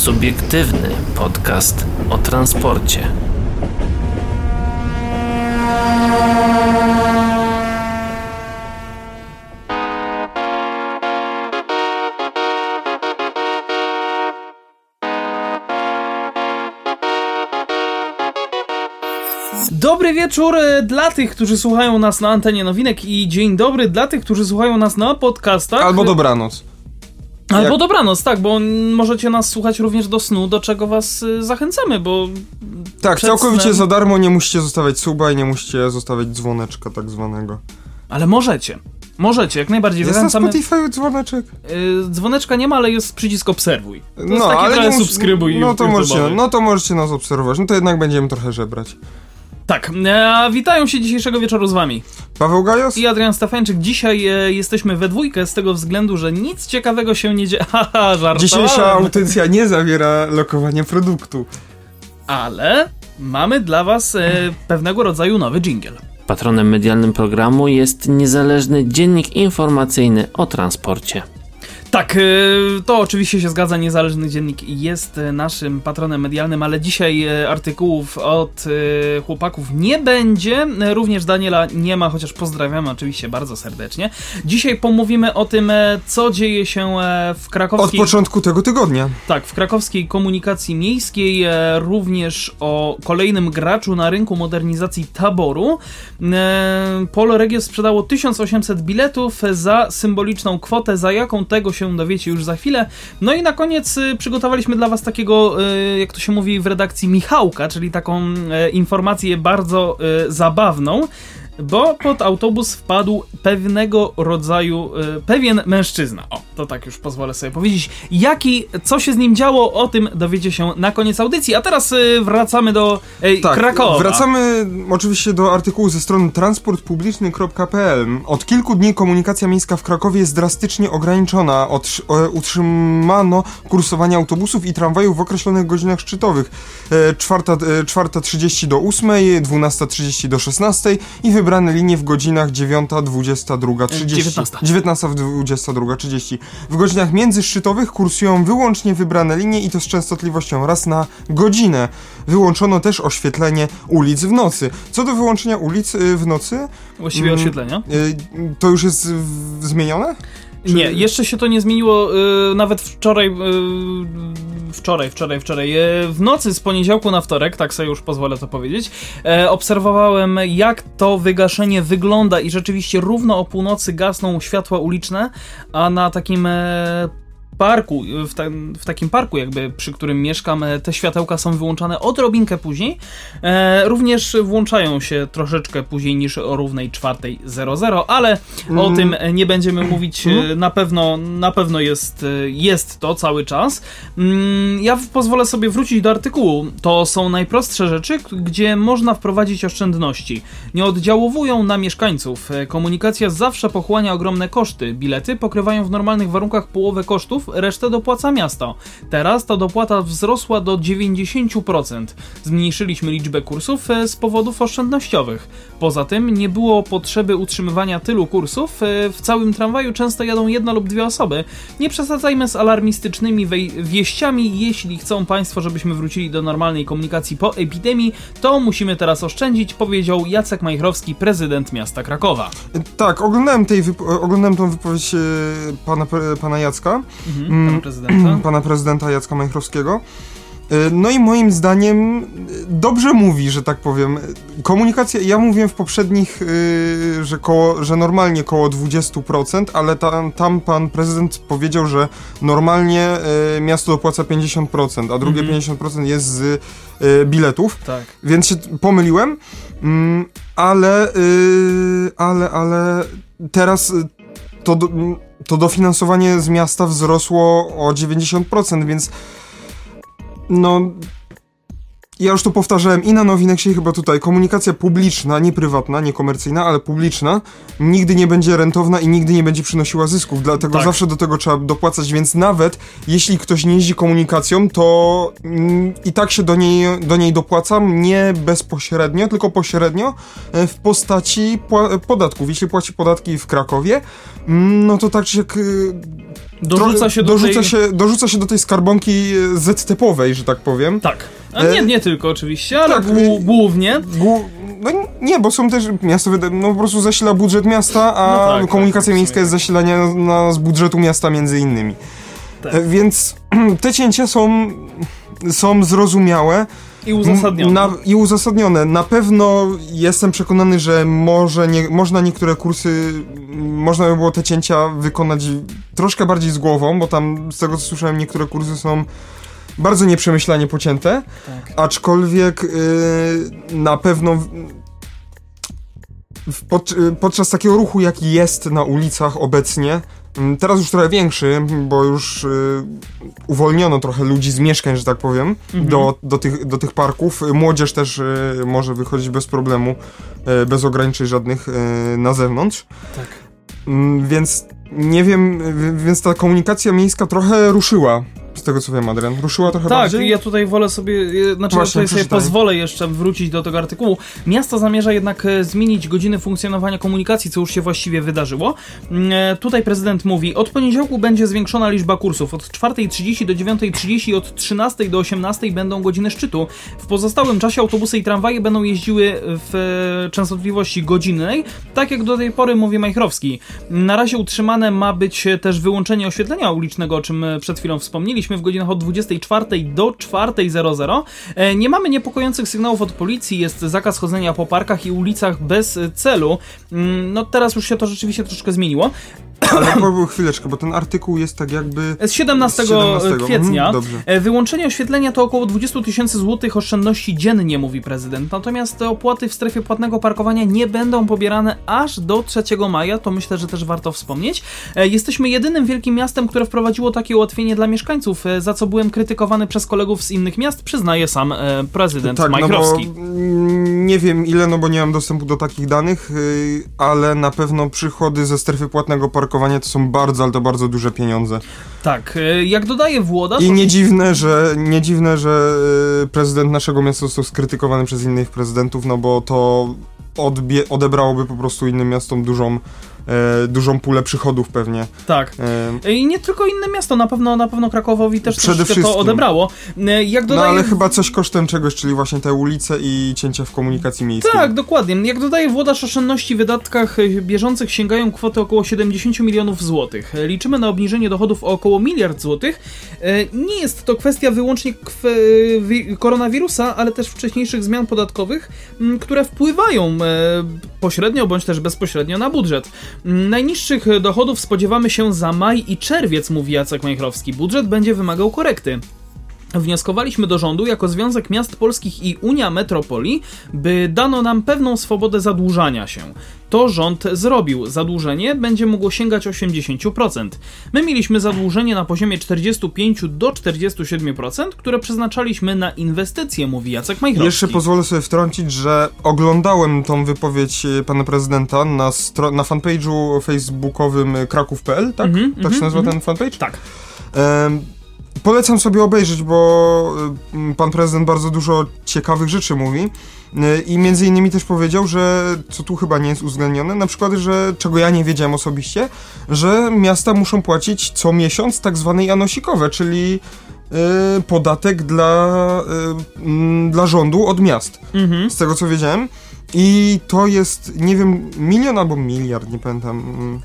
Subiektywny podcast o transporcie. Dobry wieczór e, dla tych, którzy słuchają nas na antenie nowinek i dzień dobry dla tych, którzy słuchają nas na podcastach. Albo dobranoc. Albo jak- dobranoc, tak, bo możecie nas słuchać również do snu, do czego was y, zachęcamy, bo Tak, całkowicie snem. za darmo, nie musicie zostawiać suba i nie musicie zostawiać dzwoneczka tak zwanego. ale możecie. Możecie, jak najbardziej Jest na zachęcamy. Spotify dzwoneczek? Y, dzwoneczka nie ma, ale jest przycisk obserwuj. To No, ale nie mus- subskrybuj no to, możecie, no to możecie nas obserwować, no to jednak będziemy trochę żebrać. Tak, e, witają się dzisiejszego wieczoru z wami. Paweł Gajos? I Adrian Stefańczyk. Dzisiaj e, jesteśmy we dwójkę z tego względu, że nic ciekawego się nie dzieje. Haha, żartowałem. Dzisiejsza audycja nie zawiera lokowania produktu. Ale mamy dla was e, pewnego rodzaju nowy jingle. Patronem medialnym programu jest niezależny dziennik informacyjny o transporcie. Tak, e, to oczywiście się zgadza. Niezależny Dziennik jest e, naszym patronem medialnym, ale dzisiaj e, artykułów od chłopaków nie będzie. Również Daniela nie ma, chociaż pozdrawiamy oczywiście bardzo serdecznie. Dzisiaj pomówimy o tym, e, co dzieje się e, w Od krakowskiej... początku tego tygodnia. Tak, w krakowskiej komunikacji miejskiej, e, również o kolejnym graczu na rynku modernizacji taboru. Polo Regio sprzedało 1800 biletów za symboliczną kwotę, za jaką tego się dowiecie już za chwilę. No i na koniec e, przygotowaliśmy dla Was takiego, e, jak to się mówi w redakcji, Michałka, czyli taką e, informację bardzo e, zabawną. Bo pod autobus wpadł pewnego rodzaju, e, pewien mężczyzna. O, to tak już pozwolę sobie powiedzieć. Jaki, co się z nim działo, o tym dowiecie się na koniec audycji. A teraz e, wracamy do e, Tak, Krakowa. wracamy oczywiście do artykułu ze strony transportpubliczny.pl. Od kilku dni komunikacja miejska w Krakowie jest drastycznie ograniczona. Otrz- e, utrzymano kursowanie autobusów i tramwajów w określonych godzinach szczytowych. E, czwarta, e, 4.30 do 8, 12.30 do 16 i wybrane linie w godzinach 9, 22, 30. 19. 19, 22, 30. W godzinach międzyszczytowych kursują wyłącznie wybrane linie i to z częstotliwością raz na godzinę. Wyłączono też oświetlenie ulic w nocy. Co do wyłączenia ulic y, w nocy, Właściwie Mm. oświetlenia. y, to już jest zmienione? Czy- Nie, jeszcze się to nie zmieniło. y, nawet wczoraj. y, wczoraj, wczoraj, wczoraj. y, w nocy z poniedziałku na wtorek, tak sobie już pozwolę to powiedzieć, e, obserwowałem, jak to wygaszenie wygląda i rzeczywiście równo o północy gasną światła uliczne, a na takim. Parku, w, ta, w takim parku, jakby przy którym mieszkam, e, te światełka są wyłączane odrobinkę później. E, również włączają się troszeczkę później niż o równej 4.00, ale o Mm. tym e, nie będziemy mówić. e, Na pewno, na pewno jest, e, jest to cały czas. Mm, Ja pozwolę sobie wrócić do artykułu. To są najprostsze rzeczy, gdzie można wprowadzić oszczędności. Nie oddziałowują na mieszkańców. Komunikacja zawsze pochłania ogromne koszty. Bilety pokrywają w normalnych warunkach połowę kosztów, resztę dopłaca miasto. Teraz ta dopłata wzrosła do 90%. Zmniejszyliśmy liczbę kursów e, z powodów oszczędnościowych. Poza tym nie było potrzeby utrzymywania tylu kursów. e, W całym tramwaju często jadą jedna lub dwie osoby. Nie przesadzajmy z alarmistycznymi wieściami. Jeśli chcą Państwo, żebyśmy wrócili do normalnej komunikacji po epidemii, to musimy teraz oszczędzić, powiedział Jacek Majchrowski, prezydent miasta Krakowa. Tak, oglądałem, tej oglądałem tą wypowiedź y, pana, pana Jacka, Mhm, Mm. pana prezydenta. pana prezydenta Jacka Majchrowskiego. Y, No i moim zdaniem y, dobrze mówi, że tak powiem. Komunikacja, ja mówiłem w poprzednich, y, że, koło, że normalnie koło 20%, ale tam, tam pan prezydent powiedział, że normalnie miasto dopłaca 50%, a drugie Mhm. 50% jest z biletów, Tak. więc się pomyliłem, mm, ale, ale, ale teraz to, mm, to dofinansowanie z miasta wzrosło o 90%, więc no ja już to powtarzałem i na Nowineksie, i chyba tutaj, komunikacja publiczna, nie prywatna, nie komercyjna, ale publiczna, nigdy nie będzie rentowna i nigdy nie będzie przynosiła zysków, dlatego Tak. zawsze do tego trzeba dopłacać, więc nawet jeśli ktoś nie jeździ komunikacją, to mm, i tak się do niej, do niej dopłacam, nie bezpośrednio, tylko pośrednio e, w postaci podatków. Jeśli płaci podatki w Krakowie, mm, no to tak czy siak y, Dorzuca się do dorzuca tej... się, dorzuca się do tej skarbonki e, ZTP-owej, że tak powiem. Tak. A E, nie, nie tylko oczywiście, ale tak, głu- y- głównie. Głu- no nie, bo są też miasto, no po prostu zasila budżet miasta, a No tak, komunikacja tak, miejska jest zasilania na, z budżetu miasta między innymi. Tak. E, Więc te cięcia są, są zrozumiałe I uzasadnione. na, i uzasadnione. Na pewno jestem przekonany, że może nie, można niektóre kursy, można by było te cięcia wykonać troszkę bardziej z głową, bo tam z tego co słyszałem niektóre kursy są bardzo nieprzemyślanie pocięte. Tak. Aczkolwiek y, na pewno w, pod, y, podczas takiego ruchu, jaki jest na ulicach obecnie, mm, teraz już trochę większy, bo już y, uwolniono trochę ludzi z mieszkań, że tak powiem, Mhm. do, do, tych, do tych parków. Młodzież też y, może wychodzić bez problemu, y, bez ograniczeń żadnych y, na zewnątrz. Tak. Mm, Więc nie wiem, więc ta komunikacja miejska trochę ruszyła. Z tego co wiem, Adrian. Ruszyła trochę Tak, bardziej? ja tutaj wolę sobie, znaczy ja Właśnie, tutaj sobie pozwolę jeszcze wrócić do tego artykułu. Miasto zamierza jednak e, zmienić godziny funkcjonowania komunikacji, co już się właściwie wydarzyło. Mm, e, Tutaj prezydent mówi, od poniedziałku będzie zwiększona liczba kursów. Od 4.30 do 9.30 od 13 do 18 będą godziny szczytu. W pozostałym czasie autobusy i tramwaje będą jeździły w e, częstotliwości godzinnej, tak jak do tej pory mówi Majchrowski. Na razie utrzymane ma być też wyłączenie oświetlenia ulicznego, o czym przed chwilą wspomnieliśmy, w godzinach od 24 do 4.00. E, Nie mamy niepokojących sygnałów od policji, jest zakaz chodzenia po parkach i ulicach bez celu. Mm, No teraz już się to rzeczywiście troszkę zmieniło. Ale po, chwileczkę, bo ten artykuł jest tak jakby... Z 17, Z 17, kwietnia. mhm, dobrze. E, Wyłączenie oświetlenia to około 20 tysięcy złotych oszczędności dziennie, mówi prezydent. Natomiast te opłaty w strefie płatnego parkowania nie będą pobierane aż do 3 maja, to myślę, że też warto wspomnieć. E, Jesteśmy jedynym wielkim miastem, które wprowadziło takie ułatwienie dla mieszkańców, e, za co byłem krytykowany przez kolegów z innych miast, przyznaje sam prezydent Tak, no bo Majchrowski. mm, nie wiem ile, no bo nie mam dostępu do takich danych, yy, ale na pewno przychody ze strefy płatnego parkowania to są bardzo, ale to bardzo duże pieniądze. Tak, e, jak dodaje Włoda, I nie dziwne, że, nie dziwne, że yy, prezydent naszego miasta został skrytykowany przez innych prezydentów, no bo to odbie- odebrałoby po prostu innym miastom dużą, e, dużą pulę przychodów pewnie. tak. E, I nie tylko inne miasto, na pewno na pewno Krakowowi też Przede troszkę to wszystkim. odebrało. E, Jak no dodaje ale chyba coś kosztem czegoś, czyli właśnie te ulice i cięcia w komunikacji miejskiej. Tak, dokładnie. Jak dodaje włodarz, oszczędności w wydatkach e, bieżących sięgają kwoty około 70 milionów złotych. E, Liczymy na obniżenie dochodów o około miliard złotych. E, Nie jest to kwestia wyłącznie koronawirusa, ale też wcześniejszych zmian podatkowych, które wpływają e, pośrednio bądź też bezpośrednio na budżet. Najniższych dochodów spodziewamy się za maj i czerwiec, mówi Jacek Majchrowski. Budżet będzie wymagał korekty. Wnioskowaliśmy do rządu jako Związek Miast Polskich i Unia Metropolii, by dano nam pewną swobodę zadłużania się. To rząd zrobił. Zadłużenie będzie mogło sięgać 80%. My mieliśmy zadłużenie na poziomie 45 do 47%, które przeznaczaliśmy na inwestycje, mówi Jacek Majchrowski. Jeszcze pozwolę sobie wtrącić, że oglądałem tą wypowiedź e, pana prezydenta na, stro- na fanpage'u facebookowym kraków.pl, tak? Mhm, tak mhm, się nazywa mhm. ten fanpage? Tak. Polecam sobie obejrzeć, bo y, pan prezydent bardzo dużo ciekawych rzeczy mówi. Y, I między innymi też powiedział, że co tu chyba nie jest uwzględnione, na przykład, że czego ja nie wiedziałem osobiście, że miasta muszą płacić co miesiąc tak zwane janosikowe, czyli y, podatek dla, dla rządu od miast. Mhm. Z tego co wiedziałem. I to jest, nie wiem, milion albo miliard, nie pamiętam. mm.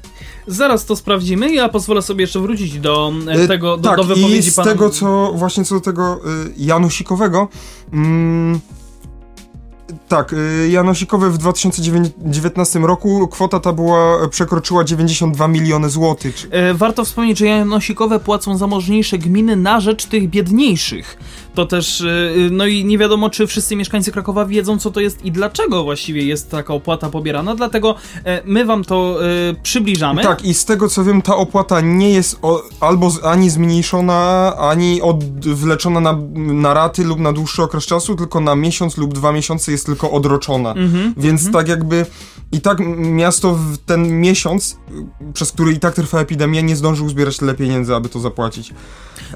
Zaraz to sprawdzimy. Ja pozwolę sobie jeszcze wrócić do e, E, tego, do, tak, do wypowiedzi i z pana. tego, co właśnie co do tego y, Janusikowego. Mm, tak, y, Janosikowe w 2019 roku kwota ta była, przekroczyła 92 miliony złotych. E, Warto wspomnieć, że janosikowe płacą zamożniejsze gminy na rzecz tych biedniejszych. To też, y, no i nie wiadomo, czy wszyscy mieszkańcy Krakowa wiedzą, co to jest i dlaczego właściwie jest taka opłata pobierana, dlatego e, my wam to y, przybliżamy. Tak, i z tego co wiem, ta opłata nie jest o, albo ani zmniejszona, ani odwleczona na, na raty lub na dłuższy okres czasu, tylko na miesiąc lub dwa miesiące jest tylko odroczona. Mhm, Więc mhm. tak jakby i tak miasto w ten miesiąc, y, przez który i tak trwa epidemia, nie zdążył zbierać tyle pieniędzy, aby to zapłacić.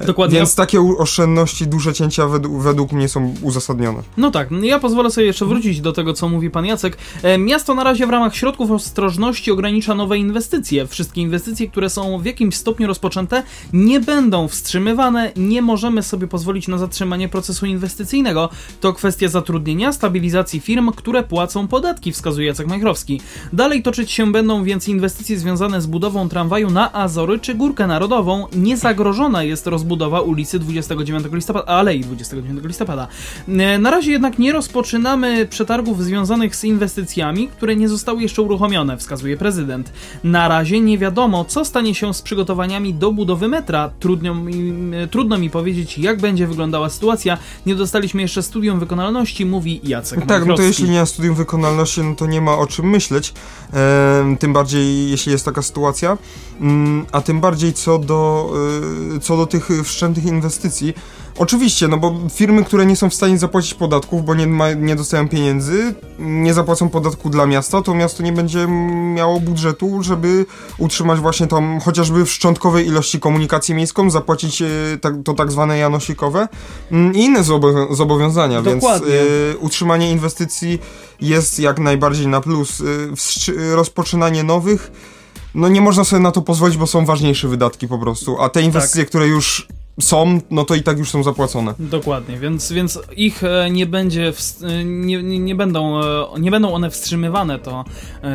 Dokładnie. Więc takie oszczędności, duże cięcia według, według mnie są uzasadnione. No tak, ja pozwolę sobie jeszcze wrócić do tego, co mówi pan Jacek. E, Miasto na razie w ramach środków ostrożności ogranicza nowe inwestycje. Wszystkie inwestycje, które są w jakimś stopniu rozpoczęte, nie będą wstrzymywane. Nie możemy sobie pozwolić na zatrzymanie procesu inwestycyjnego. To kwestia zatrudnienia, stabilizacji firm, które płacą podatki, wskazuje Jacek Majchrowski. Dalej toczyć się będą więc inwestycje związane z budową tramwaju na Azory czy Górkę Narodową. Niezagrożona jest rozbudowa ulicy 29 listopada, Alei 29 listopada. E, Na razie jednak nie rozpoczynamy przetargów związanych z inwestycjami, które nie zostały jeszcze uruchomione, wskazuje prezydent. Na razie nie wiadomo, co stanie się z przygotowaniami do budowy metra. Trudno mi, e, trudno mi powiedzieć, jak będzie wyglądała sytuacja. Nie dostaliśmy jeszcze studium wykonalności, mówi Jacek Tak, no to jeśli nie ma studium wykonalności, no to nie ma o czym myśleć. Em, tym bardziej, jeśli jest taka sytuacja. Mm, a tym bardziej co do, y, co do tych wszczętych inwestycji. Oczywiście, no bo firmy, które nie są w stanie zapłacić podatków, bo nie, ma, nie dostają pieniędzy, nie zapłacą podatku dla miasta, to miasto nie będzie miało budżetu, żeby utrzymać właśnie tą chociażby w szczątkowej ilości komunikację miejską, zapłacić y, tak, to tak zwane janosikowe mm, i inne zobo- zobowiązania, Dokładnie. więc y, utrzymanie inwestycji jest jak najbardziej na plus. Y, rozpoczynanie nowych, no nie można sobie na to pozwolić, bo są ważniejsze wydatki po prostu, a te inwestycje, które już są, no to i tak już są zapłacone. Dokładnie, więc, więc ich e, nie będzie, e, nie, nie, będą, e, nie będą one wstrzymywane, to,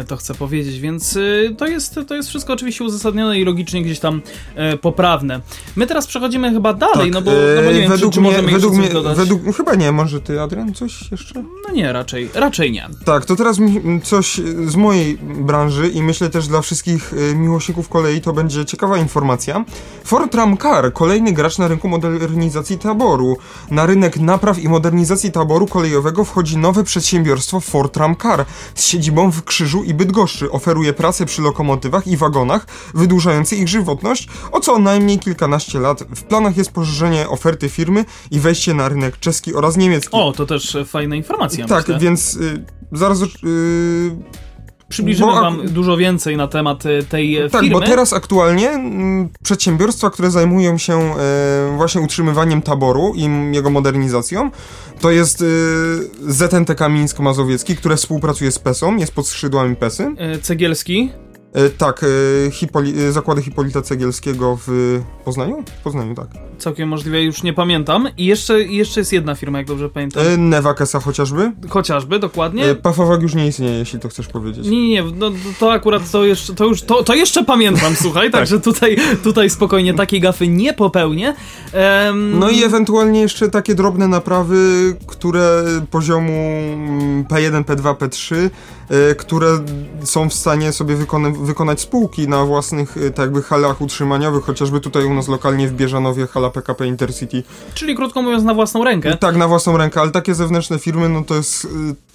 to chcę powiedzieć, więc to jest, to jest wszystko oczywiście uzasadnione i logicznie gdzieś tam poprawne. My teraz przechodzimy chyba dalej, no, bo, no bo nie wiem, Tak, według czy, czy mnie, możemy według mnie, dodać. według, chyba nie, może ty Adrian coś jeszcze? No nie, raczej, raczej nie. Tak, to teraz coś z mojej branży i myślę też dla wszystkich miłośników kolei to będzie ciekawa informacja. Ford Car, kolejny gracz na rynku modernizacji taboru. Na rynek napraw i modernizacji taboru kolejowego wchodzi nowe przedsiębiorstwo Ford Car z siedzibą w Krzyżu i Bydgoszczy. Oferuje pracę przy lokomotywach i wagonach, wydłużający ich żywotność o co najmniej kilkanaście lat. W planach jest poszerzenie oferty firmy i wejście na rynek czeski oraz niemiecki. O, to też fajna informacja, tak, myślę. więc y, zaraz y, Przybliżymy bo ak- wam dużo więcej na temat e, tej e, Tak, firmy. bo teraz aktualnie mm, przedsiębiorstwa, które zajmują się e, właśnie utrzymywaniem taboru i m- jego modernizacją, to jest e, ZNTK Mińsko-Mazowiecki, które współpracuje z PESą, jest pod skrzydłami PESy. E, Cegielski, E, tak, e, Hipoli- e, zakłady Hipolita Cegielskiego w Poznaniu? W Poznaniu, tak. całkiem możliwe, już nie pamiętam. I jeszcze, jeszcze jest jedna firma, jak dobrze pamiętam. E, Nevakesa chociażby. Chociażby, dokładnie. E, Pafawag już nie istnieje, jeśli to chcesz powiedzieć. Nie, nie, no, to akurat to jeszcze, to już, to, to jeszcze pamiętam, słuchaj, Tak. także tutaj, tutaj spokojnie takiej gafy nie popełnię. No i ewentualnie jeszcze takie drobne naprawy, które poziomu mm, P1, P2, P3, y, które są w stanie sobie wykona- wykonać spółki na własnych y, tak jakby halach utrzymaniowych, chociażby tutaj u nas lokalnie w Bieżanowie hala PKP Intercity. Czyli krótko mówiąc na własną rękę. Tak, na własną rękę, ale takie zewnętrzne firmy, no to jest y,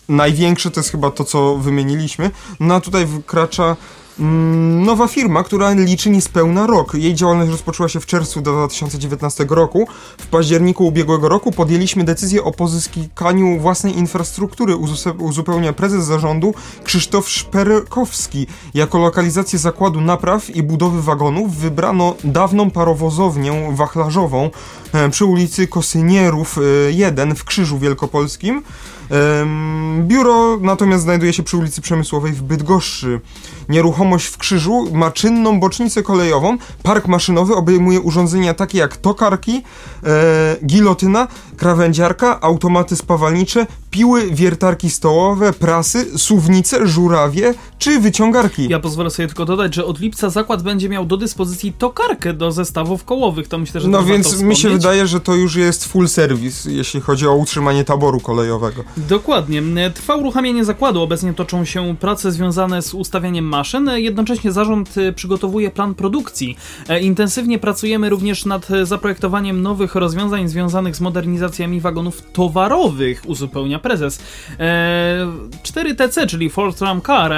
największe, to jest chyba to, co wymieniliśmy. No a tutaj wkracza nowa firma, która liczy niespełna rok. Jej działalność rozpoczęła się w czerwcu 2019 roku. W październiku ubiegłego roku podjęliśmy decyzję o pozyskaniu własnej infrastruktury, uzupe- uzupełnia prezes zarządu Krzysztof Szperkowski. Jako lokalizację zakładu napraw i budowy wagonów wybrano dawną parowozownię wachlarzową e, przy ulicy Kosynierów e, 1 w Krzyżu Wielkopolskim. Biuro natomiast znajduje się przy ulicy Przemysłowej w Bydgoszczy. Nieruchomość w Krzyżu ma czynną bocznicę kolejową. Park maszynowy obejmuje urządzenia takie jak tokarki, e, gilotyna, krawędziarka, automaty spawalnicze, piły, wiertarki stołowe, prasy, suwnice, żurawie czy wyciągarki. Ja pozwolę sobie tylko dodać, że od lipca zakład będzie miał do dyspozycji tokarkę do zestawów kołowych, to myślę, że No więc mi się wydaje, że to już jest full service, jeśli chodzi o utrzymanie taboru kolejowego. Dokładnie. Trwa uruchamianie zakładu. Obecnie toczą się prace związane z ustawianiem maszyn maszyn. Jednocześnie zarząd y, przygotowuje plan produkcji. E, intensywnie pracujemy również nad e, zaprojektowaniem nowych rozwiązań związanych z modernizacjami wagonów towarowych, uzupełnia prezes. E, 4TC, czyli Ford Tram Car,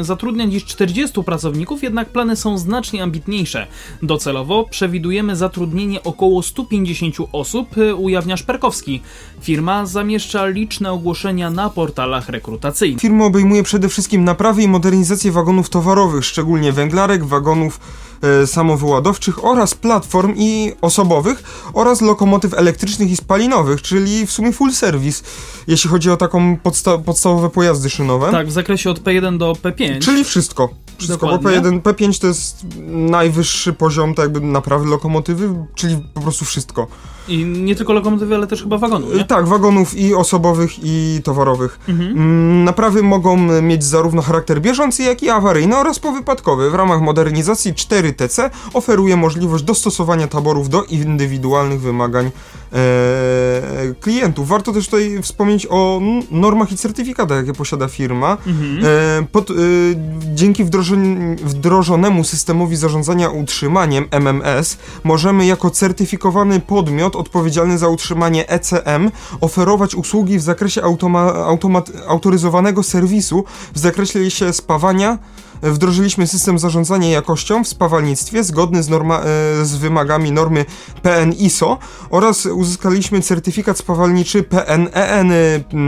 zatrudnia dziś 40 pracowników, jednak plany są znacznie ambitniejsze. Docelowo przewidujemy zatrudnienie około 150 osób, ujawnia Szperkowski. Firma zamieszcza liczne ogłoszenia na portalach rekrutacyjnych. Firma obejmuje przede wszystkim naprawy i modernizację wagonów towarowych, szczególnie węglarek, wagonów e, samowyładowczych oraz platform i osobowych oraz lokomotyw elektrycznych i spalinowych, czyli w sumie full service, jeśli chodzi o taką podsta podstawowe pojazdy szynowe. Tak, w zakresie od P1 do P5. Czyli wszystko. Wszystko, bo Dokładnie. P1, P5 to jest najwyższy poziom tak jakby naprawy lokomotywy, czyli po prostu wszystko. I nie tylko lokomotywy, ale też chyba wagonu, E, nie? Tak, wagonów i osobowych i towarowych. Mhm. Mm, Naprawy mogą mieć zarówno charakter bieżący, jak i awaryjny oraz powypadkowy. W ramach modernizacji 4TC oferuje możliwość dostosowania taborów do indywidualnych wymagań e, klientów. Warto też tutaj wspomnieć o normach i certyfikatach, jakie posiada firma. Mhm. E, pod, e, dzięki wdrożen- wdrożonemu systemowi zarządzania utrzymaniem MMS możemy jako certyfikowany podmiot odpowiedzialny za utrzymanie ECM oferować usługi w zakresie automa- automat- autoryzowanego serwisu w zakresie się spawania. Wdrożyliśmy system zarządzania jakością w spawalnictwie zgodny z, norma- e, z wymagami normy PN ISO oraz uzyskaliśmy certyfikat spawalniczy PN EN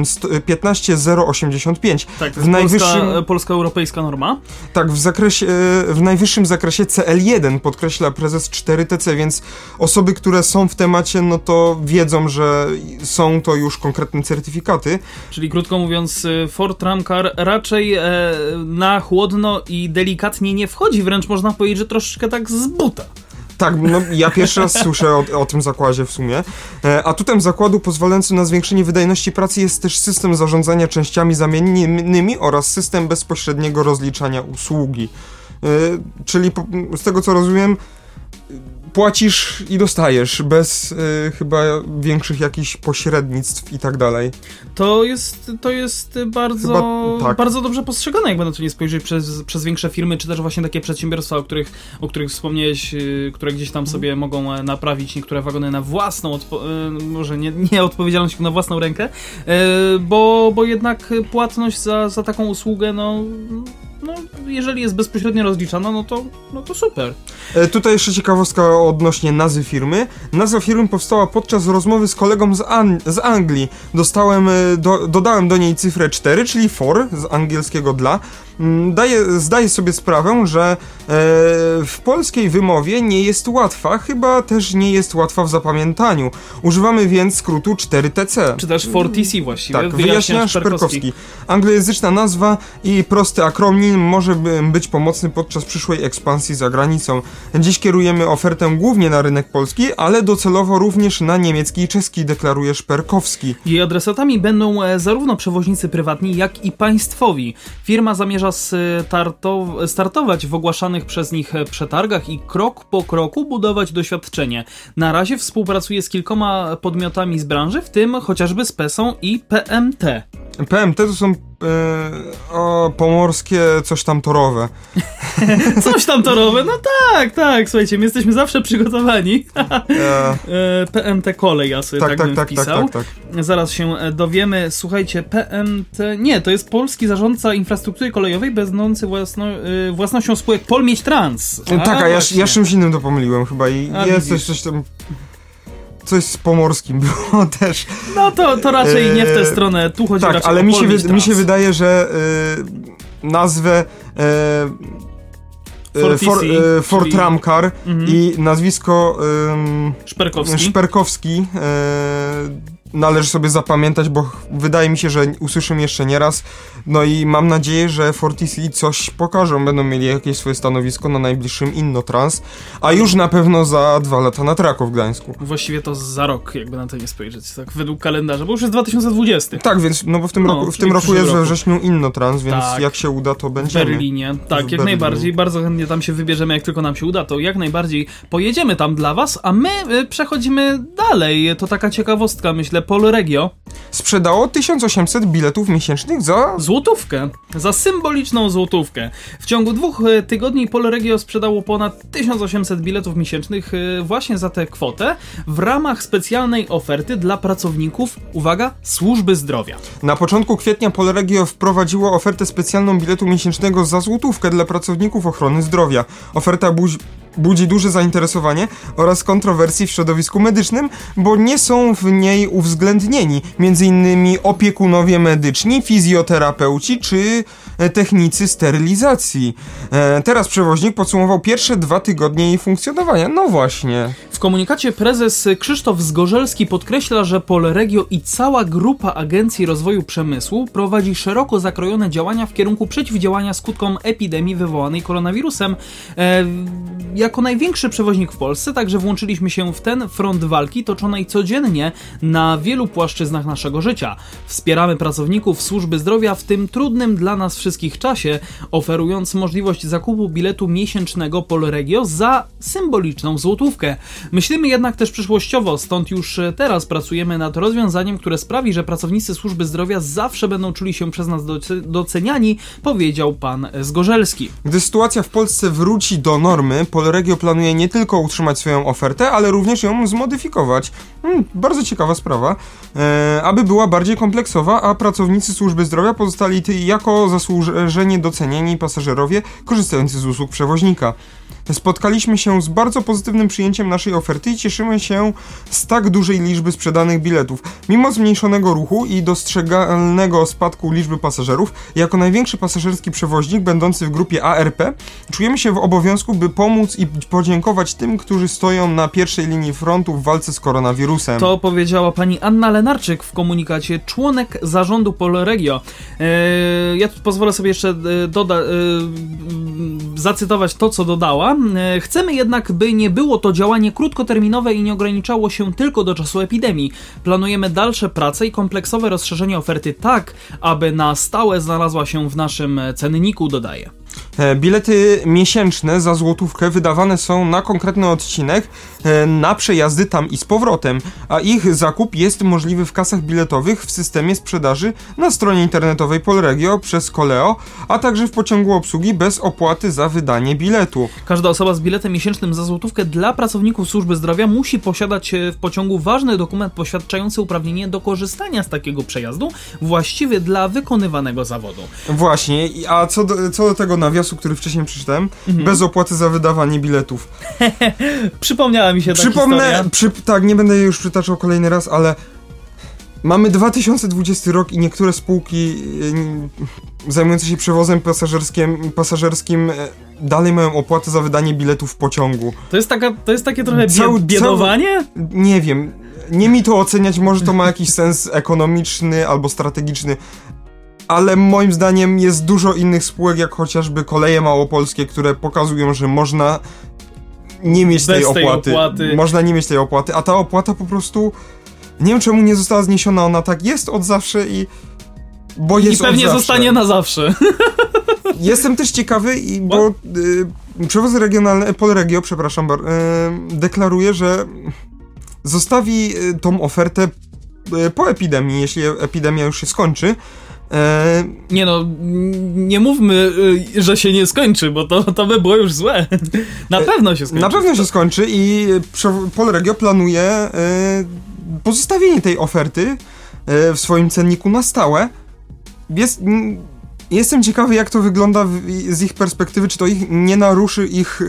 st- 15085 Tak, to w jest najwyższym- polska, polska-europejska norma. tak, w zakresie, w najwyższym zakresie CL1 podkreśla prezes 4TC, więc osoby, które są w temacie, no to wiedzą, że są to już konkretne certyfikaty. Czyli krótko mówiąc, y, Ford Tramcar raczej e, na chłodno i delikatnie nie wchodzi, wręcz można powiedzieć, że troszeczkę tak z buta. Tak, no ja pierwszy raz słyszę o, o tym zakładzie w sumie. E, Atutem zakładu pozwalającym na zwiększenie wydajności pracy jest też system zarządzania częściami zamiennymi oraz system bezpośredniego rozliczania usługi. E, Czyli po, z tego co rozumiem, płacisz i dostajesz bez e, chyba większych jakichś pośrednictw i tak dalej. To jest, to jest bardzo, Chyba tak. bardzo dobrze postrzegane, jakby na to nie spojrzeć przez, przez większe firmy, czy też właśnie takie przedsiębiorstwa, o których, o których wspomniałeś, y, które gdzieś tam sobie mogą e, naprawić niektóre wagony na własną, y, może nie, nie odpowiedzialność, na własną rękę, y, bo, bo jednak płatność za, za taką usługę, no, no, jeżeli jest bezpośrednio rozliczana, no to, no to super. E, Tutaj jeszcze ciekawostka odnośnie nazwy firmy. Nazwa firmy powstała podczas rozmowy z kolegą z, An- z Anglii. Dostałem, e, do, dodałem do niej cyfrę 4, czyli for, z angielskiego dla. Mm, Daję, zdaję sobie sprawę, że e, w polskiej wymowie nie jest łatwa, chyba też nie jest łatwa w zapamiętaniu. Używamy więc skrótu 4TC. Czy też 4TC właściwie, Tak, wyjaśnia Szperkowski. Anglojęzyczna nazwa i prosty akronim może by- być pomocny podczas przyszłej ekspansji za granicą. Dziś kierujemy ofertę głównie na rynek polski, ale docelowo również na niemiecki i czeski, deklaruje Szperkowski. Jej adresatami będą e, zarówno przewoźnicy prywatni, jak i państwowi. Firma zamierza startow- startować w ogłaszanych przez nich przetargach i krok po kroku budować doświadczenie. Na razie współpracuje z kilkoma podmiotami z branży, w tym chociażby z PESą i PMT. PMT to są e, o, pomorskie coś tam torowe. Coś tam torowe, no tak, tak, słuchajcie, my jesteśmy zawsze przygotowani. E, E, PMT kolej, sobie tak, tak, tak, tak, tak, wpisał. tak, tak. Zaraz się e, dowiemy. Słuchajcie, PMT. Nie, to jest polski zarządca infrastruktury kolejowej, będący własno, y, własnością spółek Polmieć Trans. tak, a ja, ja czymś innym to pomyliłem chyba i A, jest coś tam... Coś z pomorskim było też. No to, to raczej nie w tę Eee, stronę. Tu chodzi Tak, raczej ale o mi się, wy, mi się wydaje, że y, nazwę y, For y, For, TC, y, For czyli- Mhm. i nazwisko y, Szperkowski. Szperkowski należy sobie zapamiętać, bo wydaje mi się, że usłyszymy jeszcze nieraz. No i mam nadzieję, że Fortisi coś pokażą, będą mieli jakieś swoje stanowisko na najbliższym Innotrans, a już na pewno za dwa lata na Traku w Gdańsku. Właściwie to za rok, jakby na to nie spojrzeć, tak według kalendarza, bo już jest 2020. Tak, więc no bo w tym No, roku, w tym w roku jest we roku. wrześniu Innotrans, więc Tak. jak się uda, to W będziemy. Berlinie. Tak, jak Berlinie. najbardziej. Bardzo chętnie tam się wybierzemy, jak tylko nam się uda, to jak najbardziej pojedziemy tam dla was, a my y, przechodzimy dalej. To taka ciekawostka, myślę, Polregio sprzedało 1800 biletów miesięcznych za... Złotówkę. Za symboliczną złotówkę. W ciągu dwóch e, tygodni Polregio sprzedało ponad 1800 biletów miesięcznych e, właśnie za tę kwotę w ramach specjalnej oferty dla pracowników, uwaga, służby zdrowia. Na początku kwietnia Polregio wprowadziło ofertę specjalną biletu miesięcznego za złotówkę dla pracowników ochrony zdrowia. Oferta budzi budzi duże zainteresowanie oraz kontrowersji w środowisku medycznym, bo nie są w niej uwzględnieni m.in. opiekunowie medyczni, fizjoterapeuci czy e, technicy sterylizacji. E, teraz przewoźnik podsumował pierwsze dwa tygodnie jej funkcjonowania. No właśnie. W komunikacie prezes Krzysztof Zgorzelski podkreśla, że Polregio i cała grupa Agencji Rozwoju Przemysłu prowadzi szeroko zakrojone działania w kierunku przeciwdziałania skutkom epidemii wywołanej koronawirusem. E, jako największy przewoźnik w Polsce także włączyliśmy się w ten front walki toczonej codziennie na wielu płaszczyznach naszego życia. Wspieramy pracowników służby zdrowia w tym trudnym dla nas wszystkich czasie, oferując możliwość zakupu biletu miesięcznego Polregio za symboliczną złotówkę. Myślimy jednak też przyszłościowo, stąd już teraz pracujemy nad rozwiązaniem, które sprawi, że pracownicy służby zdrowia zawsze będą czuli się przez nas doceniani, powiedział pan Zgorzelski. Gdy sytuacja w Polsce wróci do normy, Polregio planuje nie tylko utrzymać swoją ofertę, ale również ją zmodyfikować. Hmm, bardzo ciekawa sprawa. E, aby była bardziej kompleksowa, a pracownicy służby zdrowia pozostali jako zasłużenie docenieni pasażerowie korzystający z usług przewoźnika. Spotkaliśmy się z bardzo pozytywnym przyjęciem naszej oferty i cieszymy się z tak dużej liczby sprzedanych biletów. Mimo zmniejszonego ruchu i dostrzegalnego spadku liczby pasażerów, jako największy pasażerski przewoźnik będący w grupie ARP, czujemy się w obowiązku, by pomóc i podziękować tym, którzy stoją na pierwszej linii frontu w walce z koronawirusem. To powiedziała pani Anna Lenarczyk w komunikacie, członek zarządu Polregio. Eee, ja tu pozwolę sobie jeszcze e, doda, e, zacytować to, co dodała. E, chcemy jednak, by nie było to działanie krótkoterminowe i nie ograniczało się tylko do czasu epidemii. Planujemy dalsze prace i kompleksowe rozszerzenie oferty tak, aby na stałe znalazła się w naszym cenniku, dodaje. E, bilety miesięczne za złotówkę wydawane są na konkretny odcinek, e, na przejazdy tam i z powrotem, a ich zakup jest możliwy w kasach biletowych w systemie sprzedaży na stronie internetowej Polregio przez Koleo, a także w pociągu obsługi bez opłaty za wydanie biletu. Każda osoba z biletem miesięcznym za złotówkę dla pracowników służby zdrowia musi posiadać e, w pociągu ważny dokument poświadczający uprawnienie do korzystania z takiego przejazdu, właściwy dla wykonywanego zawodu. Właśnie, a co do, co do tego nawiasu, który wcześniej przeczytałem, mhm. bez opłaty za wydawanie biletów. Przypomniała mi się ta Przypomnę, przy, tak, nie będę jej już przytaczał kolejny raz, ale mamy 2020 rok i niektóre spółki e, zajmujące się przewozem pasażerskim, pasażerskim e, dalej mają opłatę za wydanie biletów w pociągu. To jest, taka, to jest takie trochę Cał, biedowanie? Cał, nie wiem. Nie mi to oceniać, może to ma jakiś sens ekonomiczny albo strategiczny, ale moim zdaniem jest dużo innych spółek, jak chociażby koleje małopolskie, które pokazują, że można nie mieć tej opłaty. tej opłaty. Można nie mieć tej opłaty, a ta opłata po prostu. Nie wiem czemu nie została zniesiona, ona tak jest od zawsze i. Bo jest I pewnie zostanie na zawsze. Jestem też ciekawy, i, bo y, przewozy regionalne, Polregio, przepraszam, y, deklaruje, że zostawi y, tą ofertę y, po epidemii, jeśli epidemia już się skończy, E... Nie no, nie mówmy, y, że się nie skończy, bo to, to by było już złe. Na e, pewno się skończy. Na pewno się skończy i Polregio planuje e, pozostawienie tej oferty w swoim cenniku na stałe. Jest, jestem ciekawy, jak to wygląda z ich perspektywy, czy to ich nie naruszy ich,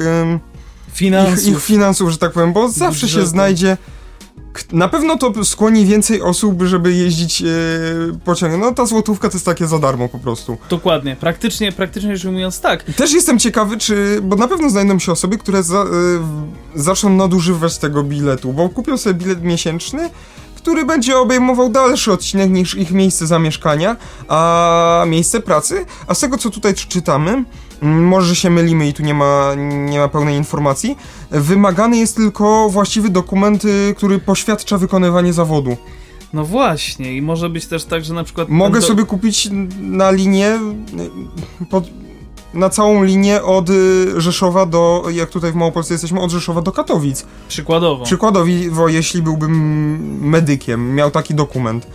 finansów. ich, ich finansów, że tak powiem, bo zawsze się znajdzie na pewno to skłoni więcej osób, żeby jeździć yy, pociągiem. No ta złotówka to jest takie za darmo po prostu. Dokładnie, praktycznie, praktycznie rzecz ujmując tak. Też jestem ciekawy, czy, bo na pewno znajdą się osoby, które za, yy, zaczną nadużywać tego biletu, bo kupią sobie bilet miesięczny, który będzie obejmował dalszy odcinek niż ich miejsce zamieszkania, a miejsce pracy, a z tego co tutaj czytamy, może się mylimy i tu nie ma, nie ma pełnej informacji. Wymagany jest tylko właściwy dokument, y, który poświadcza wykonywanie zawodu. No właśnie, i może być też tak, że na przykład. Mogę sobie kupić na linię pod, na całą linię od y, Rzeszowa do, jak tutaj w Małopolsce jesteśmy, od Rzeszowa do Katowic. Przykładowo. Przykładowo, jeśli byłbym medykiem, miał taki dokument.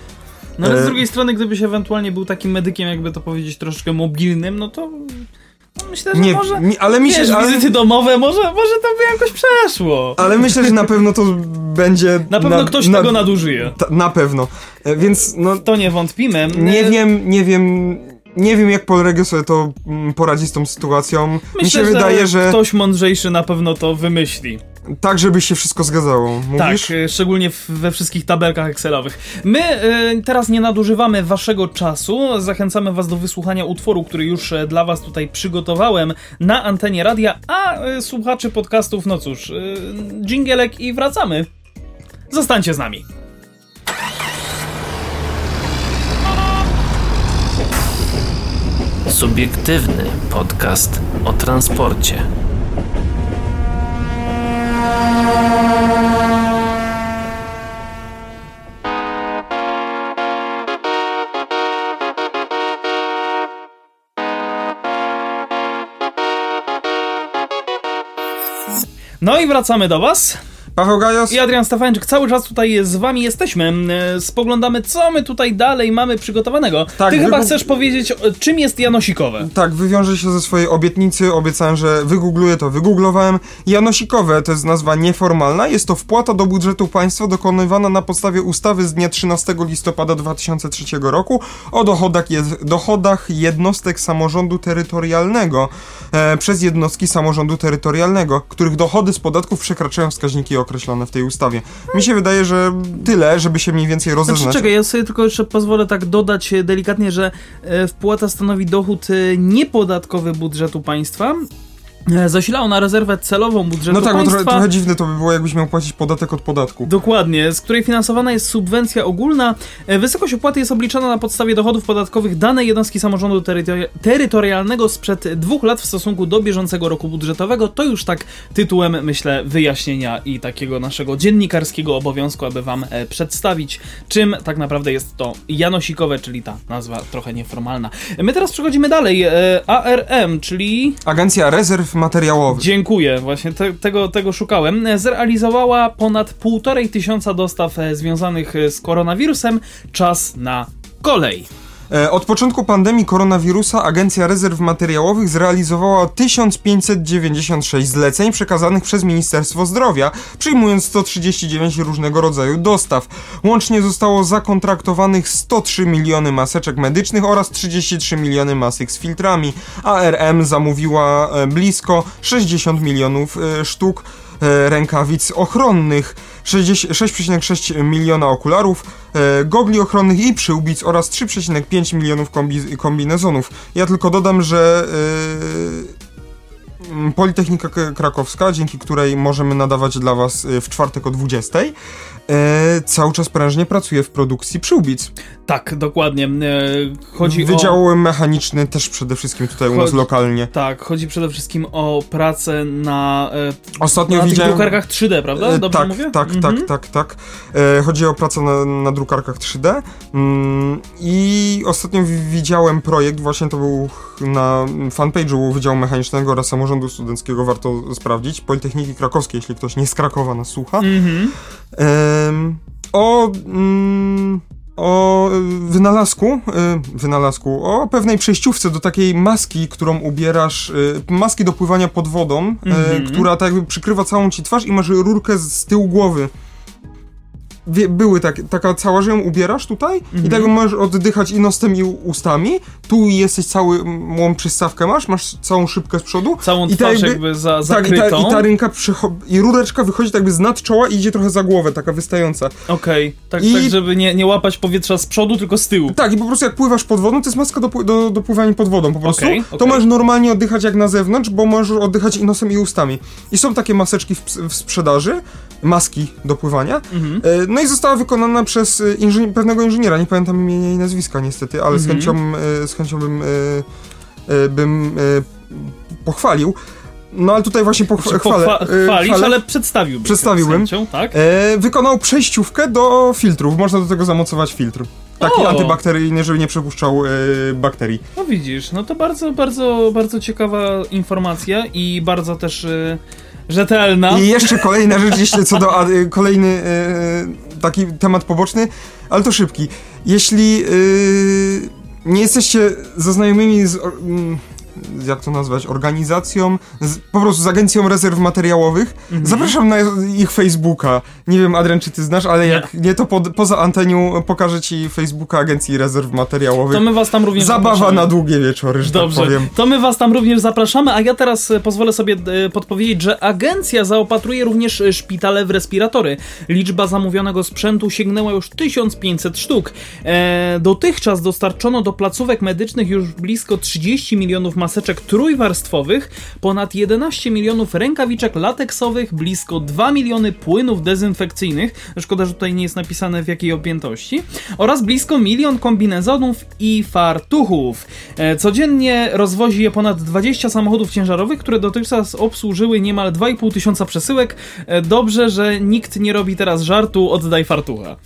No ale z E, drugiej strony, gdybyś ewentualnie był takim medykiem, jakby to powiedzieć, troszeczkę mobilnym, no to myślę, że Nie, może... mi, ale mi się... Wiesz, ale, wizyty domowe, może, może to by jakoś przeszło. ale myślę, że na pewno to będzie... Na pewno ktoś tego nadużyje. Ta, na pewno. E, Więc no, To nie wątpimy. nie E, wiem, nie wiem... Nie wiem, jak Polregio sobie to mm, poradzi z tą sytuacją. Myślę, Mi się wydaje, że ktoś mądrzejszy na pewno to wymyśli. Tak, żeby się wszystko zgadzało. Mówisz? Tak, e, szczególnie w, we wszystkich tabelkach Excelowych. My e, teraz nie nadużywamy waszego czasu. Zachęcamy was do wysłuchania utworu, który już e, dla was tutaj przygotowałem na antenie radia, a słuchaczy podcastów, no cóż, dżingielek i wracamy. Zostańcie z nami. Subiektywny podcast o transporcie. No i wracamy do was. Paweł Gajos? I Adrian Stefańczyk, cały czas tutaj z wami jesteśmy. E, Spoglądamy, co my tutaj dalej mamy przygotowanego. Tak, Ty chyba chcesz powiedzieć, czym jest janosikowe. Tak, wywiążę się ze swojej obietnicy, obiecałem, że wygoogluję to, wygooglowałem. Janosikowe to jest nazwa nieformalna, jest to wpłata do budżetu państwa dokonywana na podstawie ustawy z dnia 13 listopada 2003 roku o dochodach, jed dochodach jednostek samorządu terytorialnego e, przez jednostki samorządu terytorialnego, których dochody z podatków przekraczają wskaźniki określone w tej ustawie. Mi się wydaje, że tyle, żeby się mniej więcej rozeznać. Znaczy, czekaj, ja sobie tylko jeszcze pozwolę tak dodać e, delikatnie, że e, wpłata stanowi dochód e, niepodatkowy budżetu państwa. E, Zasila ona rezerwę celową budżetu No tak, bo państwa. trochę, trochę dziwne to by było, jakbyś miał płacić podatek od podatku. Dokładnie, z której finansowana jest subwencja ogólna. E, Wysokość opłaty jest obliczana na podstawie dochodów podatkowych danej jednostki samorządu terytori- terytorialnego sprzed dwóch lat w stosunku do bieżącego roku budżetowego. To już tak tytułem, myślę, wyjaśnienia i takiego naszego dziennikarskiego obowiązku, aby wam e, przedstawić, czym tak naprawdę jest to janosikowe, czyli ta nazwa trochę nieformalna. My teraz przechodzimy dalej. ARM, czyli Agencja Rezerw Materiałowych. Dziękuję, właśnie te, tego, tego szukałem. Zrealizowała ponad półtorej tysiąca dostaw e, związanych e, z koronawirusem. Czas na kolej. E, Od początku pandemii koronawirusa Agencja Rezerw Materiałowych zrealizowała 1596 zleceń przekazanych przez Ministerstwo Zdrowia, przyjmując 139 różnego rodzaju dostaw. Łącznie zostało zakontraktowanych 103 miliony maseczek medycznych oraz 33 miliony masek z filtrami. ARM zamówiła e, blisko 60 milionów e, sztuk rękawic ochronnych, 60 6,6 miliona okularów, e, gogli ochronnych i przyłbic oraz 3,5 milionów kombi kombinezonów. Ja tylko dodam, że e, Politechnika K- Krakowska, dzięki której możemy nadawać dla Was e, w czwartek o 20, e, cały czas prężnie pracuje w produkcji przyłbic. Tak, dokładnie. E, Chodzi o... Wydział mechaniczny też przede wszystkim tutaj u nas Chodzi- lokalnie. Tak, chodzi przede wszystkim o pracę na, e, Ostatnio na tych widziałem... drukarkach 3D, prawda? Dobrze tak, mówię? tak, Mhm. tak, tak, tak. Chodzi o pracę na, na drukarkach 3D. Mm, I ostatnio wi- widziałem projekt, właśnie to był na fanpage'u Wydziału Mechanicznego oraz Samorządu Studenckiego, warto sprawdzić. Politechniki Krakowskiej, jeśli ktoś nie z Krakowa nas słucha. Mhm. Em, o. Mm, o wynalazku, y, wynalazku, o pewnej przejściówce do takiej maski, którą ubierasz, y, maski do pływania pod wodą, y, Mhm. która tak jakby przykrywa całą ci twarz i masz rurkę z tyłu głowy. Wie, były tak, taka cała, że ją ubierasz tutaj i Mhm. tak możesz oddychać i nosem i ustami. Tu jesteś cały, małą przystawkę masz, masz całą szybkę z przodu. Całą I twarz jakby- jakby za, Tak, i ta, zakrytą. i ta ręka i rureczka wychodzi tak jakby z nad czoła i idzie trochę za głowę, taka wystająca. Okej, tak, I- tak, żeby nie, nie łapać powietrza z przodu, tylko z tyłu. Tak, i po prostu jak pływasz pod wodą, to jest maska do, do, do pływania pod wodą po prostu. Okej, To okej. możesz normalnie oddychać jak na zewnątrz, bo możesz oddychać i nosem i ustami. I są takie maseczki w, w sprzedaży, maski do pływania. Mhm. E, No i została wykonana przez e, inżyni- pewnego inżyniera, nie pamiętam imienia i nazwiska niestety, ale z Mhm. chęcią, e, z chęcią bym, e, e, bym e, pochwalił. No ale tutaj właśnie pochwa- Czy chwalę. pochwa- e, chwalisz, chwalę. ale przedstawiłbyś. Przedstawiłem. Z chęcią, tak? E, wykonał przejściówkę do filtrów. Można do tego zamocować filtr. Taki O! antybakteryjny, żeby nie przepuszczał e, bakterii. No widzisz, no to bardzo, bardzo, bardzo ciekawa informacja i bardzo też y, rzetelna. I jeszcze kolejna rzecz, jeszcze co do a, y, kolejny e, taki temat poboczny, ale to szybki. Jeśli y, nie jesteście zaznajomymi z, mm, jak to nazwać, organizacją, z, po prostu z agencją rezerw materiałowych, Mhm. zapraszam na ich Facebooka. Nie wiem, Adrian, czy ty znasz, ale Nie. jak nie, to pod, poza antenią pokażę ci Facebooka Agencji Rezerw Materiałowych. To my was tam również Zabawa zapraszamy. na długie wieczory, że Dobrze, tak powiem. to my was tam również zapraszamy, a ja teraz e, pozwolę sobie e, podpowiedzieć, że agencja zaopatruje również e, szpitale w respiratory. Liczba zamówionego sprzętu sięgnęła już 1500 sztuk. E, dotychczas dostarczono do placówek medycznych już blisko 30 milionów maseczek trójwarstwowych, ponad 11 milionów rękawiczek lateksowych, blisko 2 miliony płynów dezynfekcyjnych, szkoda, że tutaj nie jest napisane w jakiej objętości, oraz blisko milion kombinezonów i fartuchów. E, Codziennie rozwozi je ponad 20 samochodów ciężarowych, które dotychczas obsłużyły niemal 2,5 tysiąca przesyłek. E, Dobrze, że nikt nie robi teraz żartu, oddaj fartucha.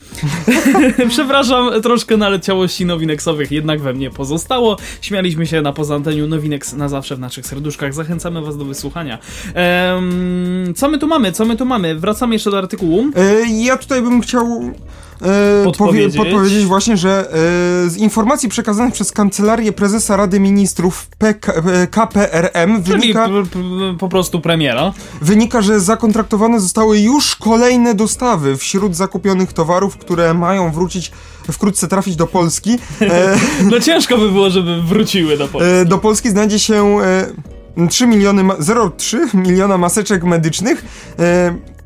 Przepraszam, troszkę naleciałości nowineksowych jednak we mnie pozostało. Śmialiśmy się na poza anteniu Nowinex na zawsze w naszych serduszkach. Zachęcamy was do wysłuchania. Em, co my tu mamy? Co my tu mamy? Wracamy jeszcze do artykułu. E, Ja tutaj bym chciał e, Podpowiedzieć. powie- podpowiedzieć właśnie, że e, z informacji przekazanych przez Kancelarię Prezesa Rady Ministrów PK, KPRM Czyli wynika, po prostu premiera. wynika, że zakontraktowane zostały już kolejne dostawy wśród zakupionych towarów, które mają wrócić, wkrótce trafić do Polski. E, No ciężko by było, żeby wróciły do Polski. e, do Polski znajdzie się e, 3 miliony, ma- 0,3 miliona maseczek medycznych.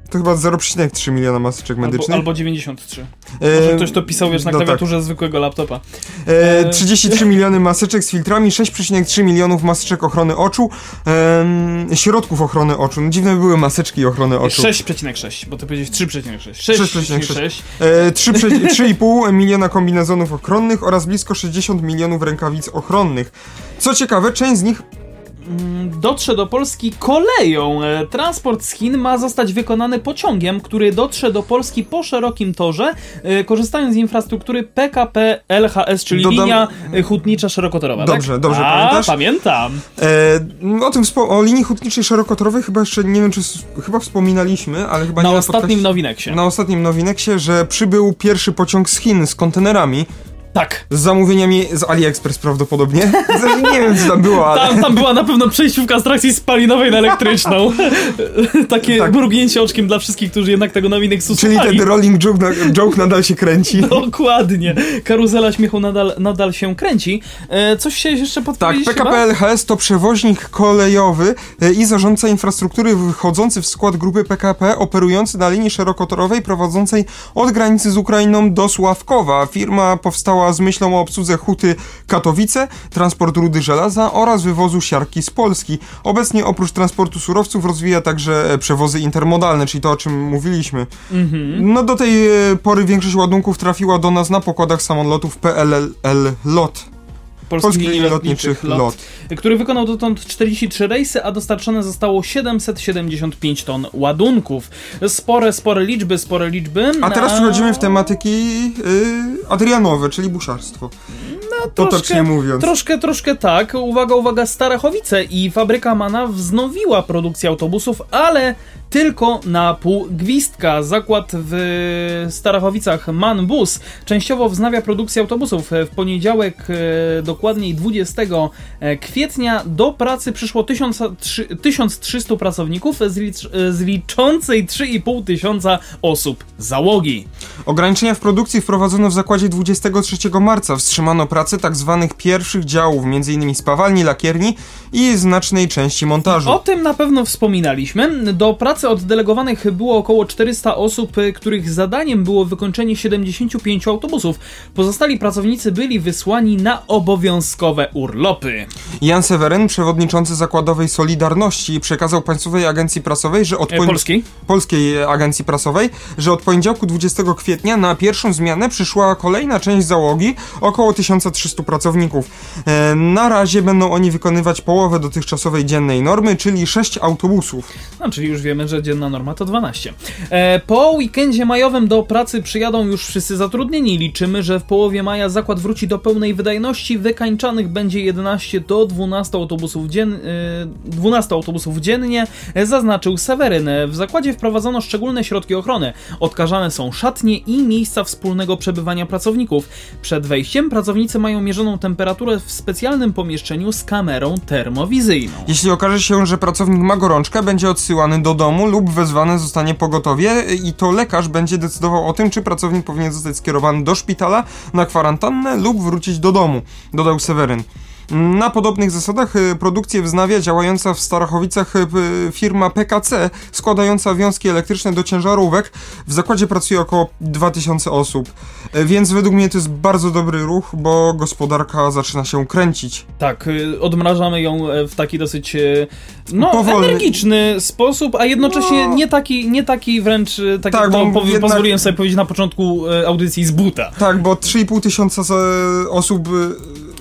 E, to chyba 0,3 miliona maseczek Albo, medycznych. albo 93. E, Może ktoś to pisał, wiesz, na no tak. klawiaturze zwykłego laptopa. E, E, 33 miliony maseczek z filtrami, 6,3 milionów maseczek ochrony oczu, em, środków ochrony oczu. No dziwne by były maseczki ochrony oczu. 6,6, bo to powiedziałeś 3,6. 6,6. 6,6. E, 3 prze- 3,5 miliona kombinezonów ochronnych oraz blisko 60 milionów rękawic ochronnych. Co ciekawe, część z nich Dotrze do Polski koleją. E, Transport z Chin ma zostać wykonany pociągiem, który dotrze do Polski po szerokim torze, e, korzystając z infrastruktury PKP LHS, czyli Dodam- linia e, hutnicza szerokotorowa. Dobrze, tak? dobrze, A, pamiętasz? pamiętam. E, o tym o linii hutniczej szerokotorowej chyba jeszcze nie wiem czy chyba wspominaliśmy, ale chyba Na nie ostatnim podkreś- nowineksie. na ostatnim nowineksie, że przybył pierwszy pociąg z Chin z kontenerami Tak. z zamówieniami z AliExpress prawdopodobnie. Znaczy, nie wiem co tam było, ale Tam, tam była na pewno przejściówka z trakcji spalinowej na elektryczną. Takie Tak. mrugnięcie oczkiem dla wszystkich, którzy jednak tego nowineksu czyli słuchali. ten rolling joke, na- joke nadal się kręci. Dokładnie. Karuzela śmiechu nadal, nadal się kręci. E, coś się jeszcze Tak, podpowiedzieć PKP chyba? LHS to przewoźnik kolejowy e, i zarządca infrastruktury wchodzący w skład grupy PKP operujący na linii szerokotorowej prowadzącej od granicy z Ukrainą do Sławkowa. Firma powstała z myślą o obsłudze huty Katowice, transport rudy żelaza oraz wywozu siarki z Polski. Obecnie oprócz transportu surowców rozwija także e, przewozy intermodalne, czyli to o czym mówiliśmy. Mhm. No do tej e, pory większość ładunków trafiła do nas na pokładach samolotów PLL LOT. Polskich Linii Lotniczych LOT. który wykonał dotąd 43 rejsy, a dostarczone zostało 775 ton ładunków. Spore, spore liczby, spore liczby. A teraz przechodzimy w tematyki y, Adrianowe, czyli buszarstwo. no, Potocznie mówiąc. Troszkę, troszkę tak. Uwaga, uwaga, Starachowice i fabryka Mana wznowiła produkcję autobusów, ale tylko na pół gwizdka. Zakład w Starachowicach ManBus częściowo wznawia produkcję autobusów. W poniedziałek, e, dokładniej 20 kwietnia, do pracy przyszło 1000 trzy- 1300 pracowników z, licz, z liczącej 3,5 tysiąca osób załogi. Ograniczenia w produkcji wprowadzono w zakładzie 23 marca. Wstrzymano pracę tzw. pierwszych działów, m.in. spawalni, lakierni i znacznej części montażu. O tym na pewno wspominaliśmy. Do pracy oddelegowanych było około 400 osób, y, których zadaniem było wykończenie 75 autobusów. Pozostali pracownicy byli wysłani na obowiązkowe urlopy. Jan Seweryn, przewodniczący zakładowej Solidarności, przekazał Państwowej Agencji Prasowej, że od E, poń- polskiej? Polskiej Agencji Prasowej, że od poniedziałku 20 kwietnia na pierwszą zmianę przyszła kolejna część załogi, około 1300 300 pracowników. E, na razie będą oni wykonywać połowę dotychczasowej dziennej normy, czyli 6 autobusów. No, czyli już wiemy, że dzienna norma to 12. E, po weekendzie majowym do pracy przyjadą już wszyscy zatrudnieni. Liczymy, że w połowie maja zakład wróci do pełnej wydajności. Wykańczanych będzie 11 do 12 autobusów, dzien... e, 12 autobusów dziennie, e, zaznaczył Seweryn. W zakładzie wprowadzono szczególne środki ochrony. Odkażane są szatnie i miejsca wspólnego przebywania pracowników. Przed wejściem pracownicy mają mierzoną temperaturę w specjalnym pomieszczeniu z kamerą termowizyjną. Jeśli okaże się, że pracownik ma gorączkę, będzie odsyłany do domu lub wezwany zostanie pogotowie i to lekarz będzie decydował o tym, czy pracownik powinien zostać skierowany do szpitala na kwarantannę lub wrócić do domu, dodał Seweryn. Na podobnych zasadach y, produkcję wznawia działająca w Starachowicach y, firma PKC składająca wiązki elektryczne do ciężarówek. W zakładzie pracuje około 2000 osób, Y, więc według mnie to jest bardzo dobry ruch, bo gospodarka zaczyna się kręcić. Tak, odmrażamy ją e, w taki dosyć e, no, Powolny. energiczny sposób, a jednocześnie No. nie taki, nie taki wręcz, e, tak, Tak, to bo po, jednak- pozwoliłem sobie powiedzieć na początku audycji z buta. Tak, bo 3,5 tysiąca osób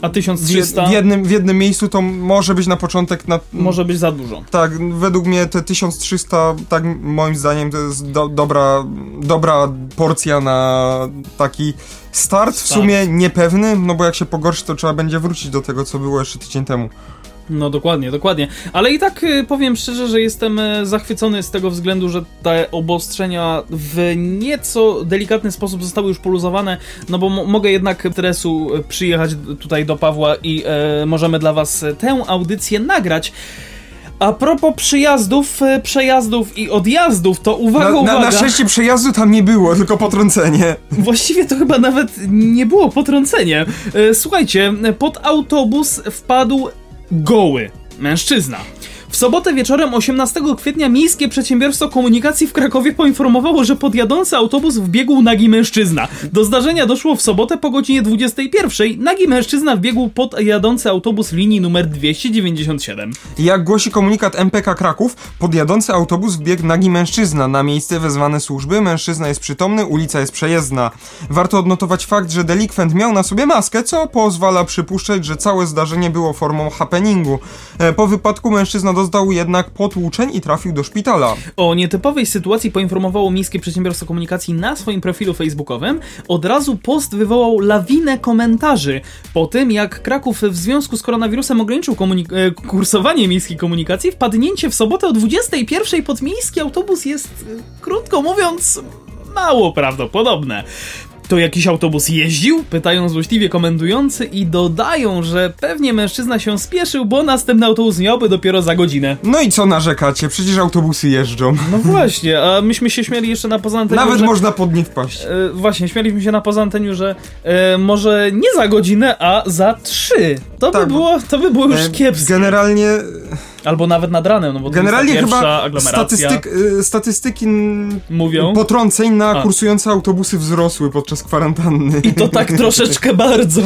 A w, jed- 1300 w, jednym, w jednym miejscu to może być na początek na... może być za dużo. Tak, według mnie te 1300, tak moim zdaniem to jest do, dobra, dobra porcja na taki start, w Start. sumie niepewny, no bo jak się pogorszy to trzeba będzie wrócić do tego co było jeszcze tydzień temu. No dokładnie, dokładnie. Ale i tak y, powiem szczerze, że jestem e, zachwycony z tego względu, że te obostrzenia w nieco delikatny sposób zostały już poluzowane, no bo mo- mogę jednak stresu e, przyjechać tutaj do Pawła i e, możemy dla was e, tę audycję nagrać. A propos przyjazdów, przejazdów i odjazdów, to uwaga, Na, na, uwaga. na szczęście przejazdu tam nie było, tylko potrącenie. Właściwie to chyba nawet nie było potrącenie. Słuchajcie, pod autobus wpadł goły mężczyzna. W sobotę wieczorem 18 kwietnia Miejskie Przedsiębiorstwo Komunikacji w Krakowie poinformowało, że pod jadący autobus wbiegł nagi mężczyzna. Do zdarzenia doszło w sobotę po godzinie 21. Nagi mężczyzna wbiegł pod jadący autobus linii numer 297. Jak głosi komunikat MPK Kraków, pod jadący autobus wbiegł nagi mężczyzna. Na miejsce wezwane służby, mężczyzna jest przytomny, ulica jest przejezdna. Warto odnotować fakt, że delikwent miał na sobie maskę, co pozwala przypuszczać, że całe zdarzenie było formą happeningu. E, Po wypadku mężczyzna dostał jednak potłuczeń i trafił do szpitala. O nietypowej sytuacji poinformowało Miejskie Przedsiębiorstwo Komunikacji na swoim profilu facebookowym. Od razu post wywołał lawinę komentarzy. Po tym, jak Kraków w związku z koronawirusem ograniczył e, kursowanie miejskiej komunikacji, wpadnięcie w sobotę o 21 pod miejski autobus jest, e, krótko mówiąc, mało prawdopodobne. To jakiś autobus jeździł? Pytają złośliwie komendujący i dodają, że pewnie mężczyzna się spieszył, bo następny autobus miałby dopiero za godzinę. No i co narzekacie? Przecież autobusy jeżdżą. No właśnie, a myśmy się śmiali jeszcze na poza anteniu, Nawet że, można pod nie wpaść. e, Właśnie, śmialiśmy się na poza anteniu, że e, może nie za godzinę, a za trzy. To by Tak, było, to by było już E, kiepskie. Generalnie, Albo nawet nad ranem, no bo generalnie to jest chyba aglomeracja. statystyk, e, statystyki Mówią. potrąceń na A. kursujące autobusy wzrosły podczas kwarantanny. I to tak troszeczkę bardzo.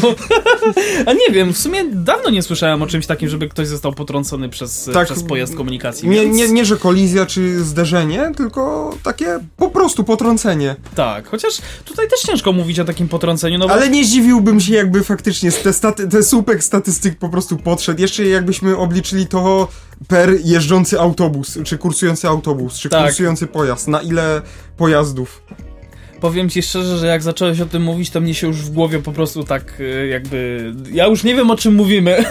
A nie wiem, w sumie dawno nie słyszałem o czymś takim, żeby ktoś został potrącony przez, Tak. przez pojazd komunikacji. Nie, więc... nie, nie, że kolizja czy zderzenie, tylko takie po prostu potrącenie. Tak, chociaż tutaj też ciężko mówić o takim potrąceniu, no bo Ale nie zdziwiłbym się, jakby faktycznie te, staty, te słupek statystyk po prostu podszedł. Jeszcze jakbyśmy obliczyli to per jeżdżący autobus, czy kursujący autobus, czy Tak. kursujący pojazd. Na ile pojazdów. Powiem ci szczerze, że jak zacząłeś o tym mówić, to mnie się już w głowie po prostu tak y, jakby. Ja już nie wiem o czym mówimy.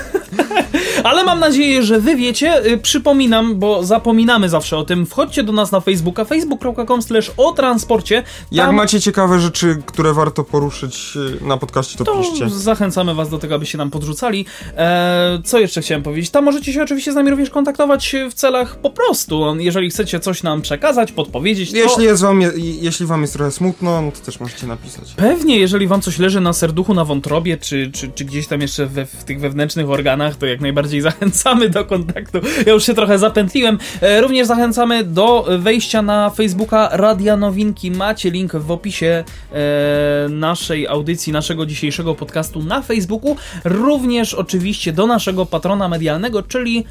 Ale mam nadzieję, że wy wiecie. Y, Przypominam, bo zapominamy zawsze o tym. Wchodźcie do nas na Facebooka, facebook.com slash o transporcie. Jak Tam macie ciekawe rzeczy, które warto poruszyć y, na podcaście, to, to piszcie. zachęcamy was do tego, abyście nam podrzucali. E, co jeszcze chciałem powiedzieć? Tam możecie się oczywiście z nami również kontaktować w celach po prostu. Jeżeli chcecie coś nam przekazać, podpowiedzieć, to... Jeśli, jest wam, je- jeśli wam jest trochę smutno, no to też możecie napisać. Pewnie, jeżeli wam coś leży na serduchu, na wątrobie, czy, czy, czy gdzieś tam jeszcze we, w tych wewnętrznych organach, to jak najbardziej zachęcamy do kontaktu. Ja już się trochę zapętliłem. E, również zachęcamy do wejścia na Facebooka Radia Nowinki. Macie link w opisie e, naszej audycji, naszego dzisiejszego podcastu na Facebooku. Również oczywiście do naszego patrona medialnego, czyli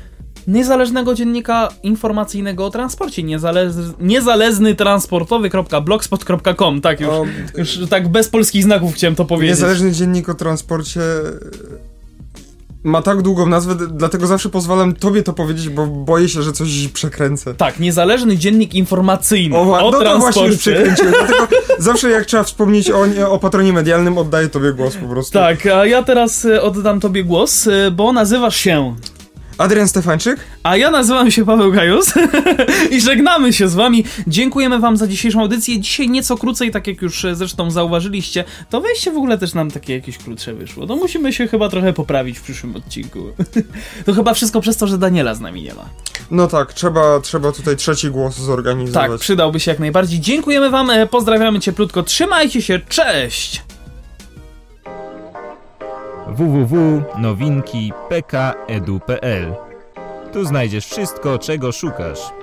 niezależnego dziennika informacyjnego o transporcie. Niezależ, niezależnytransportowy.blogspot.com. Tak już, O, już tak bez polskich znaków chciałem to powiedzieć. Niezależny dziennik o transporcie ma tak długą nazwę, dlatego zawsze pozwalam tobie to powiedzieć, bo boję się, że coś przekręcę. Tak, niezależny dziennik informacyjny O, o no to właśnie już przekręciłem, dlatego zawsze jak trzeba wspomnieć o, o patronie medialnym, oddaję tobie głos po prostu. Tak, a ja teraz e, oddam tobie głos, e, bo nazywasz się Adrian Stefańczyk? A ja nazywam się Paweł Gajus i żegnamy się z wami. Dziękujemy wam za dzisiejszą audycję. Dzisiaj nieco krócej, tak jak już e, zresztą zauważyliście. To wejście w ogóle też nam takie jakieś krótsze wyszło. To musimy się chyba trochę poprawić w przyszłym odcinku. to chyba wszystko przez to, że Daniela z nami nie ma. No tak, trzeba, trzeba tutaj trzeci głos Tak, zorganizować. przydałby się jak najbardziej. Dziękujemy wam, e, pozdrawiamy cieplutko, trzymajcie się, cześć! www.nowinki.pk.edu.pl Tu znajdziesz wszystko, czego szukasz.